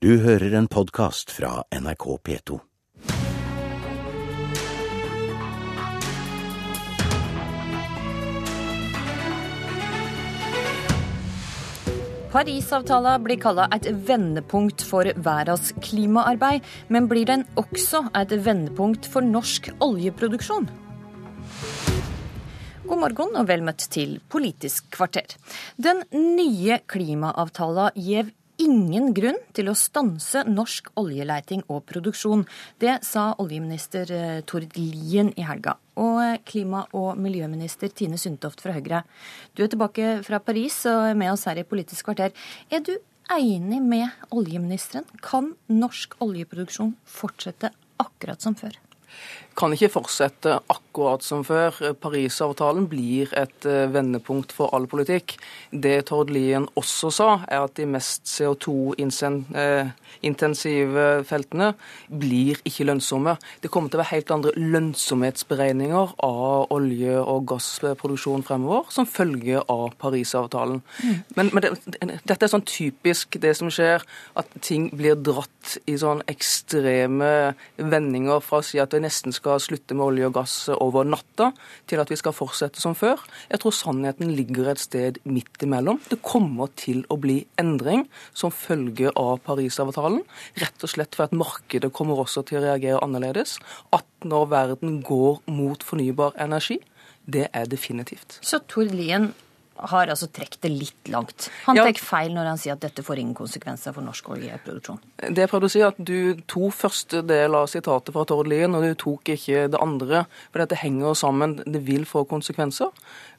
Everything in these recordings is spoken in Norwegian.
Du hører en podkast fra NRK P2. Parisavtalen blir kalla et vendepunkt for verdens klimaarbeid, men blir den også et vendepunkt for norsk oljeproduksjon? God morgen og vel møtt til Politisk kvarter. Den nye klimaavtalen gir ingen grunn til å stanse norsk oljeleiting og produksjon. Det sa oljeminister eh, Tord Lien i helga. Og eh, klima- og miljøminister Tine Sundtoft fra Høyre, du er tilbake fra Paris og er med oss her i Politisk kvarter. Er du enig med oljeministeren? Kan norsk oljeproduksjon fortsette akkurat som før? Kan ikke fortsette akkurat som før. Parisavtalen blir et eh, vendepunkt for all politikk. Det Tord Lien også sa, er at de mest CO2-intensive eh, feltene blir ikke lønnsomme. Det kommer til å være helt andre lønnsomhetsberegninger av olje- og gassproduksjon fremover, som følge av Parisavtalen. Mm. Men, men det, dette er sånn typisk det som skjer, at ting blir dratt i sånn ekstreme vendinger fra å si at det nesten skal slutte med olje og gass over natta, til at vi skal fortsette som før. Jeg tror sannheten ligger et sted midt imellom. Det kommer til å bli endring som følge av Parisavtalen. Rett og slett for at markedet kommer også til å reagere annerledes. At når verden går mot fornybar energi, det er definitivt. Så Tord Lien, har altså trukket det litt langt. Han ja. tar feil når han sier at dette får ingen konsekvenser for norsk oljeproduksjon. Det jeg prøvde å si, at du tok første del av sitatet fra Tord Lien, og du tok ikke det andre. For dette henger sammen. Det vil få konsekvenser.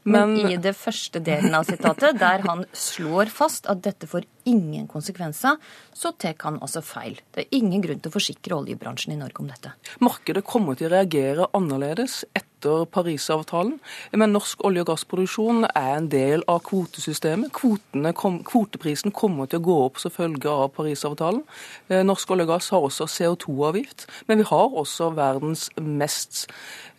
Men, Men i det første delen av sitatet, der han slår fast at dette får ingen konsekvenser, så tar han altså feil. Det er ingen grunn til å forsikre oljebransjen i Norge om dette. Markedet kommer til å reagere annerledes etter etter Parisavtalen. Men norsk olje- og gassproduksjon er en del av kvotesystemet. Kom, kvoteprisen kommer til å gå opp som følge av Parisavtalen. Eh, norsk olje og gass har også CO2-avgift, men vi har også verdens mest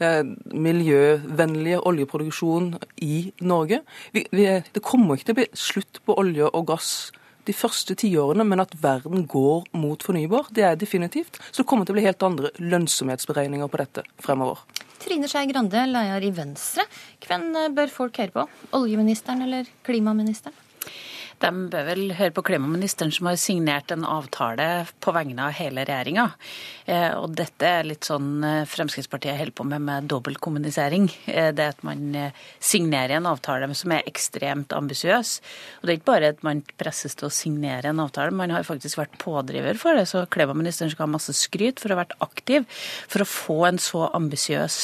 eh, miljøvennlige oljeproduksjon i Norge. Vi, vi, det kommer ikke til å bli slutt på olje og gass de første tiårene, men at verden går mot fornybar, det er definitivt. Så det kommer til å bli helt andre lønnsomhetsberegninger på dette fremover. Trine Skei Grande, leder i Venstre. Hvem bør folk høre på? Oljeministeren eller klimaministeren? De bør vel høre på klimaministeren som har signert en avtale på vegne av hele regjeringa. Eh, og dette er litt sånn eh, Fremskrittspartiet holder på med med dobbeltkommunisering. Eh, det at man signerer en avtale som er ekstremt ambisiøs. Og det er ikke bare at man presses til å signere en avtale, man har faktisk vært pådriver for det. Så klimaministeren skal ha masse skryt for å ha vært aktiv for å få en så ambisiøs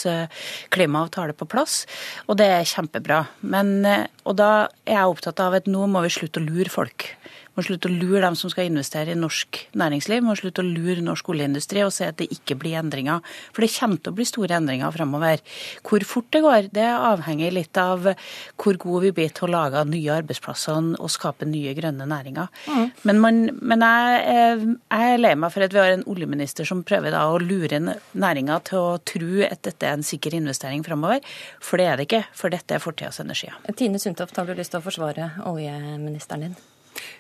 klimaavtale på plass. Og det er kjempebra. Men, og da er jeg opptatt av at nå må vi slutte å lure folk må slutte å lure dem som skal investere i norsk næringsliv. Må slutte å lure norsk oljeindustri og si at det ikke blir endringer. For det kommer til å bli store endringer fremover. Hvor fort det går, det avhenger litt av hvor gode vi blir til å lage nye arbeidsplasser og skape nye grønne næringer. Mm. Men, man, men jeg, jeg, er lei meg for at vi har en oljeminister som prøver da å lure næringa til å tro at dette er en sikker investering fremover. For det er det ikke, for dette er fortidas energier. Tine Sundtoft, har du lyst til å forsvare oljeministeren din?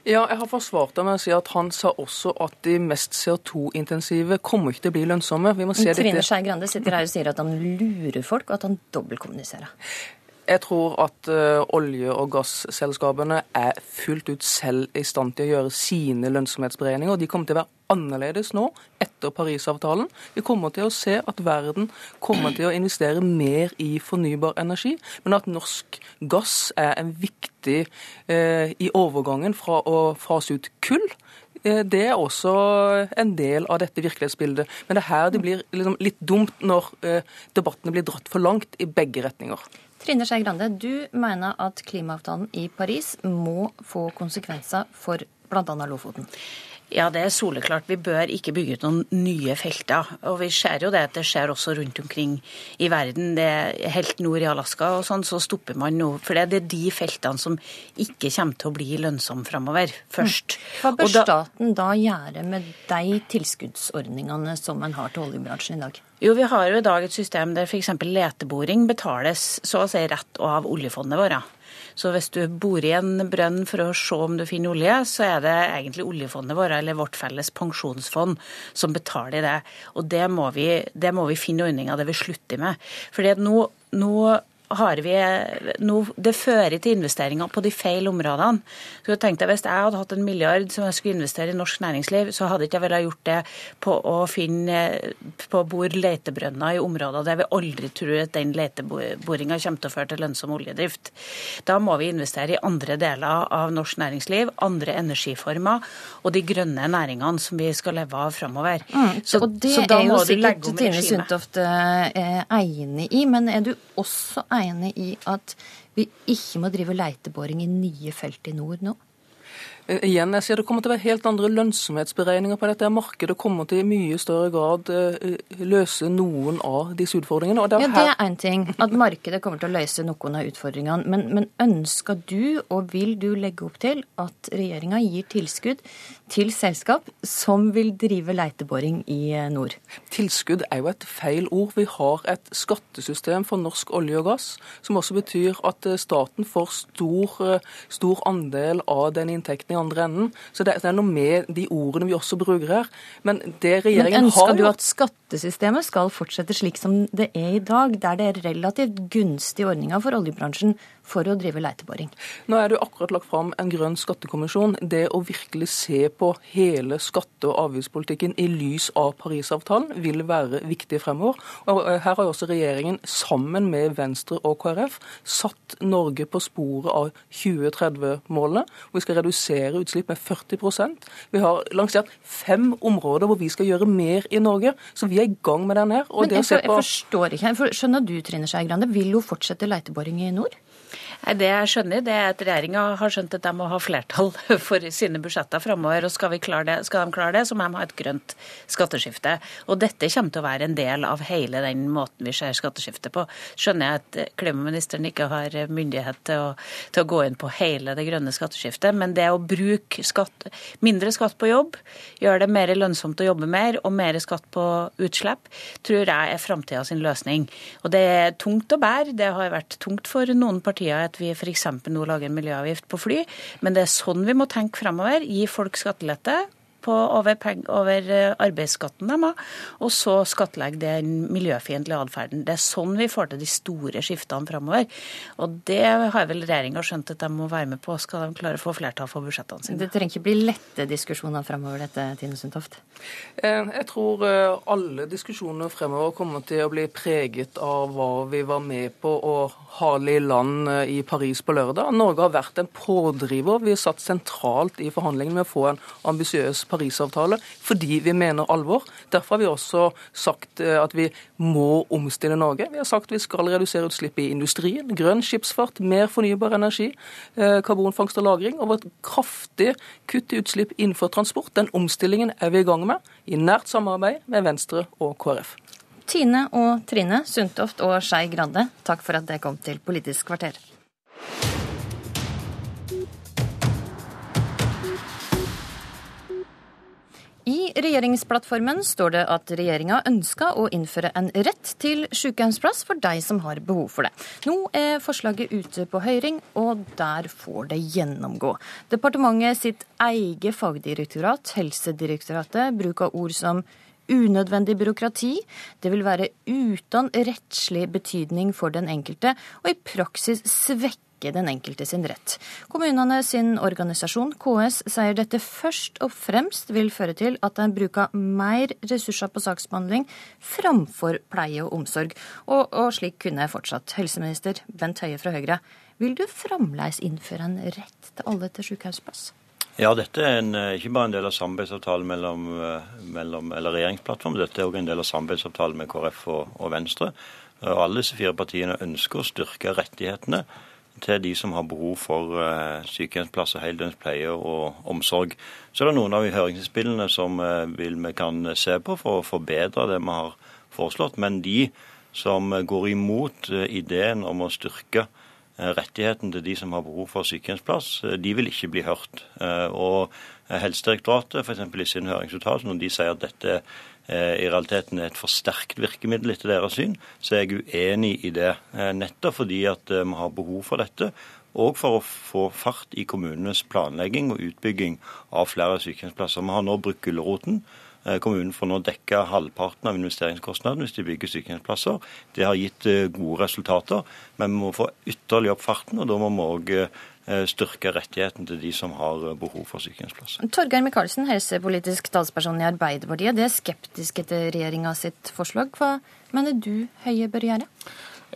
Ja, jeg har forsvart det med å si at han sa også at de mest CO2-intensive kommer ikke til å bli lønnsomme. Vi må se Trine Skei Grande sitter her og sier at han lurer folk, og at han dobbeltkommuniserer. Jeg tror at uh, olje- og gasselskapene er fullt ut selv i stand til å gjøre sine lønnsomhetsberegninger. De kommer til å være annerledes nå etter Parisavtalen. Vi kommer til å se at verden kommer til å investere mer i fornybar energi, men at norsk gass er en viktig eh, i overgangen fra å fase ut kull eh, det er også en del av dette virkelighetsbildet. Men det er her det blir liksom litt dumt når debattene blir dratt for langt i begge retninger. Trine Skei Grande, du mener at klimaavtalen i Paris må få konsekvenser for bl.a. Lofoten? Ja, det er soleklart. Vi bør ikke bygge ut noen nye felter. Og vi ser jo det at det skjer også rundt omkring i verden. Det er Helt nord i Alaska og sånn, så stopper man nå. For det er de feltene som ikke kommer til å bli lønnsomme framover, først. Hva bør da, staten da gjøre med de tilskuddsordningene som man har til oljebransjen i dag? Jo, vi har jo i dag et system der f.eks. leteboring betales så å si rett av oljefondet vårt. Så hvis du bor i en brønn for å se om du finner olje, så er det egentlig oljefondet vårt eller vårt felles pensjonsfond som betaler det. Og det må vi, det må vi finne ordninger der vi slutter med. Fordi at nå, nå har vi noe, Det fører til investeringer på de feil områdene. Så jeg tenkte Hvis jeg hadde hatt en milliard som jeg skulle investere i norsk næringsliv, så hadde ikke jeg villet gjort det på å finne på bord letebrønner i områder der vi aldri tror at den leteboringa kommer til å føre til lønnsom oljedrift. Da må vi investere i andre deler av norsk næringsliv, andre energiformer og de grønne næringene som vi skal leve av framover. Mm. Så, og det så er jo sikkert Tine Sundtoft eh, enig i, men er du også enig enig i at vi ikke må drive leiteboring i nye felt i nord nå? Eh, igjen, jeg sier Det kommer til å være helt andre lønnsomhetsberegninger på dette. Markedet kommer til i mye større grad eh, løse noen av disse utfordringene. Det ja, Det er én ting, at markedet kommer til å løse noen av utfordringene. Men, men ønsker du, og vil du legge opp til, at regjeringa gir tilskudd til selskap som vil drive leiteboring i eh, nord? Tilskudd er jo et feil ord. Vi har et skattesystem for norsk olje og gass, som også betyr at staten får stor, stor andel av den inntekten i andre enden. Så det, er noe med de ordene vi også bruker her. Men det regjeringen Men ønsker har du at skattesystemet skal fortsette slik som det er i dag, der det er relativt gunstige ordninger for oljebransjen for å drive leiteboring. Nå er det jo akkurat lagt fram en grønn skattekommisjon. Det å virkelig se på hele skatte- og avgiftspolitikken i lys av Parisavtalen vil være viktig fremover. Og eh, her har jo også regjeringen sammen med Venstre og KrF satt Norge på sporet av 2030-målene. Vi skal redusere utslipp med 40% Vi har lansert fem områder hvor vi skal gjøre mer i Norge. Så vi er i gang med den her. Men jeg, for, jeg forstår ikke. Skjønner du, Trine Skei Grande, vil hun fortsette leiteboring i nord? Det jeg skjønner, det er at regjeringa har skjønt at de må ha flertall for sine budsjetter framover. Og skal, det, skal, de klare det, så må de ha et grønt skatteskifte. Og dette kommer til å være en del av hele den måten vi ser skatteskiftet på. Skjønner jeg at klimaministeren ikke har myndighet til å, til å gå inn på hele det grønne skatteskiftet, men det å bruke skatt, mindre skatt på jobb, gjøre det mer lønnsomt å jobbe mer og mer skatt på utslipp, tror jeg er framtida sin løsning. Og det er tungt å bære. Det har vært tungt for noen partier at vi f.eks. nå lager en miljøavgift på fly. Men det er sånn vi må tenke fremover. Gi folk skattelette på, over, over, eh, arbeidsskatten de har, og så skattlegge den miljøfiendtlige atferden. Det er sånn vi får til de store skiftene framover. Og det har vel regjeringa skjønt at de må være med på, skal de klare å få flertall for budsjettene sine. Det trenger ikke bli lette diskusjoner fremover, dette, Tine Sundtoft? Eh, jeg tror eh, alle diskusjoner fremover kommer til å bli preget av hva vi var med på å hale i land i Paris på lørdag. Norge har vært en pådriver. Vi har satt sentralt i forhandlingene med å få en ambisiøs Parisavtale fordi vi mener alvor. Derfor har vi også sagt eh, at vi må omstille Norge. Vi har sagt vi skal redusere utslipp i industrien, grønn skipsfart, mer fornybar energi, eh, karbonfangst og -lagring og et kraftig kutt i utslipp innenfor transport. Den omstillingen er vi i gang med, i nært samarbeid med Venstre og KrF. Tine og Trine Sundtoft og Skei Grande, takk for at det kom til Politisk kvarter. I regjeringsplattformen står det at regjeringa ønska å innføre en rett til sykehjemsplass for de som har behov for det. Nå er forslaget ute på høring, og der får det gjennomgå. Departementet sitt eget fagdirektorat, Helsedirektoratet, bruker ord som unødvendig byråkrati. Det vil være uten rettslig betydning for den enkelte, og i praksis svekke svekke den enkelte sin rett. Kommunene sin organisasjon, KS, sier dette først og fremst vil føre til at en bruker mer ressurser på saksbehandling framfor pleie og omsorg. Og, og slik kunne jeg fortsatt. Helseminister Bent Høie fra Høyre, vil du fremdeles innføre en rett til alle til sykehusplass? Ja, dette er en, eh, ikke bare en del av samarbeidsavtalen mellom, eh, mellom eller regjeringsplattformen, dette er også en del av samarbeidsavtalen med KrF og, og Venstre. Og alle disse fire partiene ønsker å styrke rettighetene til de som har behov for uh, sykehjemsplasser, heldøgns pleie og omsorg. Så er det noen av høringsinnspillene som uh, vi kan se på for å forbedre det vi har foreslått. Men de som går imot uh, ideen om å styrke rettigheten til de som har behov for sykehjemsplass, de vil ikke bli hørt. Og Helsedirektoratet, f.eks. i sin høringsuttalelse, når de sier at dette Eh, i realiteten er et forsterket virkemiddel etter deres syn, så er jeg uenig i det. Eh, nettopp fordi at eh, vi har behov for dette og for å få fart i kommunenes planlegging og utbygging av flere sykehjemsplasser. Vi har nå brukt gulroten. Eh, kommunen får nå dekka halvparten av investeringskostnaden hvis de bygger sykehjemsplasser. Det har gitt eh, gode resultater, men vi må få ytterligere opp farten. og Da må vi òg eh, styrke rettigheten til de som har behov for sykehjemsplass. Torgeir Micaelsen, helsepolitisk talsperson i Arbeiderpartiet. Det er skeptiske til regjeringa sitt forslag. Hva mener du Høie bør gjøre?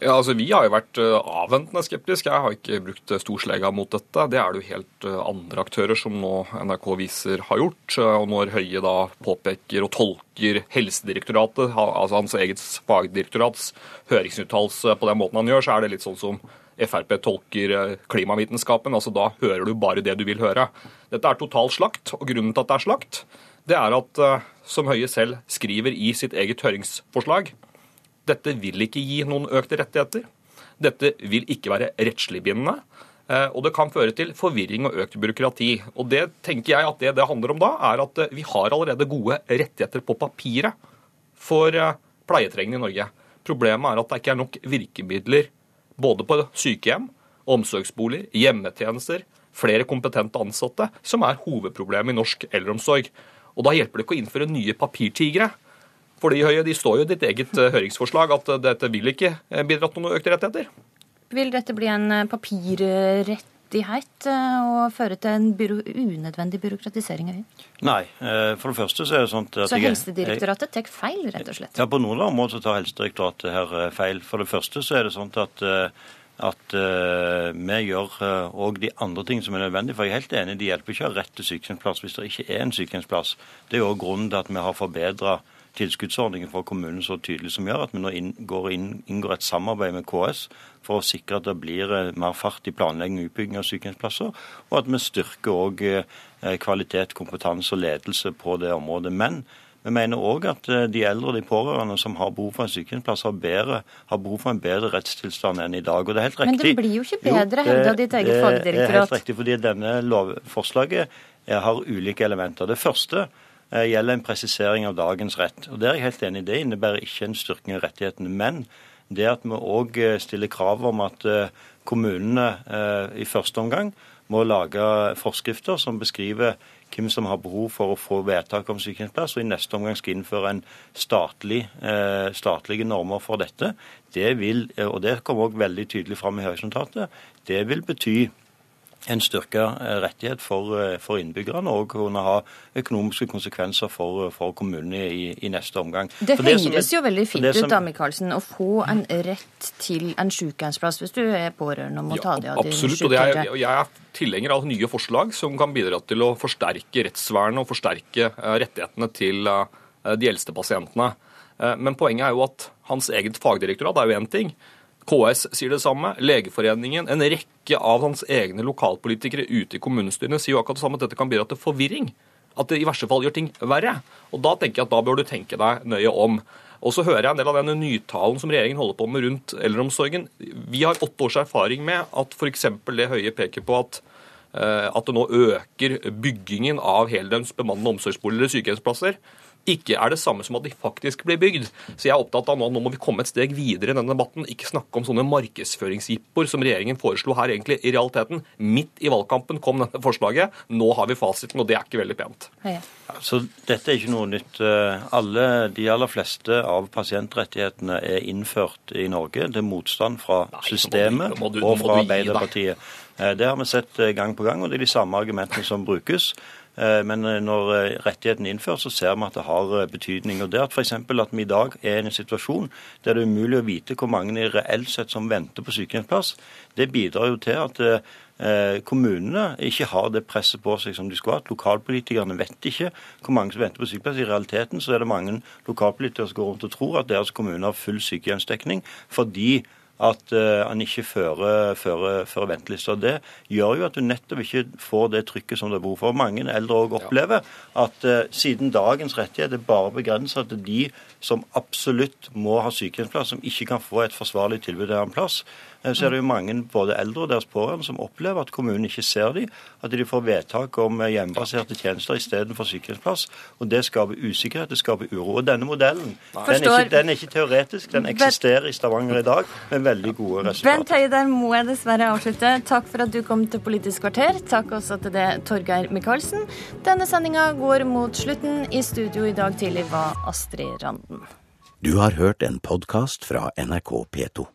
Ja, altså Vi har jo vært eh, avventende skeptiske. Jeg har ikke brukt storslegga mot dette. Det er det jo helt eh, andre aktører som nå NRK viser har gjort. Og når Høie da påpeker og tolker Helsedirektoratet, altså hans eget fagdirektorats høringsuttalelse på den måten han gjør, så er det litt sånn som Frp tolker eh, klimavitenskapen. altså Da hører du bare det du vil høre. Dette er total slakt, og grunnen til at det er slakt, det er at, som Høie selv skriver i sitt eget høringsforslag, dette vil ikke gi noen økte rettigheter. Dette vil ikke være rettslig bindende. Eh, og det kan føre til forvirring og økt byråkrati. Og det tenker jeg at det det handler om da, er at eh, vi har allerede gode rettigheter på papiret for eh, pleietrengende i Norge. Problemet er at det ikke er nok virkemidler både på sykehjem, omsorgsboliger, hjemmetjenester, flere kompetente ansatte, som er hovedproblemet i norsk eldreomsorg. Og da hjelper det ikke å innføre nye papirtigre. Fordi Høie, de står jo i ditt eget eh, høringsforslag at eh, dette vil ikke eh, bidra til noen økte rettigheter. Vil dette bli en papirrettighet og føre til en byrå, unødvendig byråkratisering? Nei. For det første så er det sånn at Så Helsedirektoratet tar feil, rett og slett? Ja, på noen områder tar Helsedirektoratet her feil. For det første så er det sånn at at uh, vi gjør òg uh, de andre tingene som er nødvendige. For jeg er helt enig, det hjelper ikke å ha rett til sykehjemsplass hvis det ikke er en sykehjemsplass. Det er jo grunnen til at vi har forbedra tilskuddsordningen for kommunen så tydelig som gjør at vi nå inngår, inngår et samarbeid med KS for å sikre at det blir eh, mer fart i planlegging og utbygging av sykehjemsplasser, og at vi styrker òg eh, kvalitet, kompetanse og ledelse på det området. Men vi mener òg at eh, de eldre og de pårørende som har behov for en sykehjemsplass, har, bedre, har, behov for en bedre rettstilstand enn i dag. Og det er helt riktig. Men det blir jo ikke bedre, hevda ditt eget fagdirektorat. Det er helt riktig, fordi denne lovforslaget har ulike elementer. Det første gjelder en presisering av dagens rett. Og Det er jeg helt enig i. Det innebærer ikke en styrking av rettighetene. Men det at vi òg eh, stiller krav om at eh, kommunene i første omgang må lage forskrifter som beskriver hvem som har behov for å få vedtak om sykehjemsplass, og i neste omgang skal innføre en statlig, statlige normer for dette. Det vil, og det kommer også veldig tydelig fram i høringsnotatet, det vil bety en styrka eh, rettighet for, eh, for, innbyggerne og kunne ha økonomiske konsekvenser for, for kommunene i, i, neste omgang. Det, det høres jo veldig fint ut da, Michaelsen, å få en rett til en sykehjemsplass hvis du er pårørende og må ja, ta deg av din Absolutt, og er, jeg er tilhenger av nye forslag som kan bidra til å forsterke rettsvernet og forsterke eh, rettighetene til de eldste pasientene. Men poenget er jo at hans eget fagdirektorat er jo én ting. KS sier det samme. Legeforeningen, en rekke av hans egne lokalpolitikere ute i kommunestyrene sier jo akkurat det samme, at dette kan bidra til forvirring. At det i verste fall gjør ting verre. Og Da tenker jeg at da bør du tenke deg nøye om. Og så hører jeg en del av denne nytalen som regjeringen holder på med rundt eldreomsorgen. Vi har åtte års erfaring med at f.eks. det Høie peker på at eh, at det nå øker byggingen av heldøgns bemannede omsorgsboliger eller sykehjemsplasser ikke er det samme som at de faktisk blir bygd. Så jeg er opptatt av nå nå må vi komme et steg videre i denne debatten. Ikke snakke om sånne markedsføringsjippoer som regjeringen foreslo her egentlig i realiteten. Midt i valgkampen kom dette forslaget. Nå har vi fasiten, og det er ikke veldig pent. Ja, så dette er ikke noe nytt. Eh, alle, de aller fleste av pasientrettighetene er innført i Norge. Det er motstand fra Nei, systemet må du, må du, og fra Arbeiderpartiet. Eh, det har vi sett eh, gang på gang, og det er de samme argumentene som brukes. Eh, men eh, når eh, rettigheten innføres, så ser vi at det har betydning. Og det at f.eks. at vi i dag er i en situasjon der det er umulig å vite hvor mange reelt sett som venter på sykehjemsplass, det bidrar jo til at kommunene ikke har det presset på seg som de skulle hatt. Lokalpolitikerne vet ikke hvor mange som venter på sykehjemsplass. I realiteten så er det mange lokalpolitikere som går rundt og tror at deres kommune har full sykehjemsdekning fordi at uh, han ikke fører, fører, fører ventelister. Det gjør jo at du nettopp ikke får det trykket som det er behov for. Mange eldre òg opplever at uh, siden dagens rettighet er bare begrenset til de som absolutt må ha sykehjemsplass, som ikke kan få et forsvarlig tilbud av en plass, eh, så er det jo mange, både eldre og deres pårørende, som opplever at kommunen ikke ser dem, at de får vedtak om eh, hjemmebaserte tjenester istedenfor sykehjemsplass. Og det skaper usikkerhet, det skaper uro. Og denne modellen den er, ikke, den er, ikke, teoretisk, den eksisterer i Stavanger i dag med veldig gode resultater. Bent Høie, der må jeg dessverre avslutte. Takk for at du kom til Politisk kvarter. Takk også til det, Torgeir Micaelsen. Denne sendinga går mot slutten. I studio i dag tidlig var Astrid Randen. Du har hørt en podkast fra NRK P2.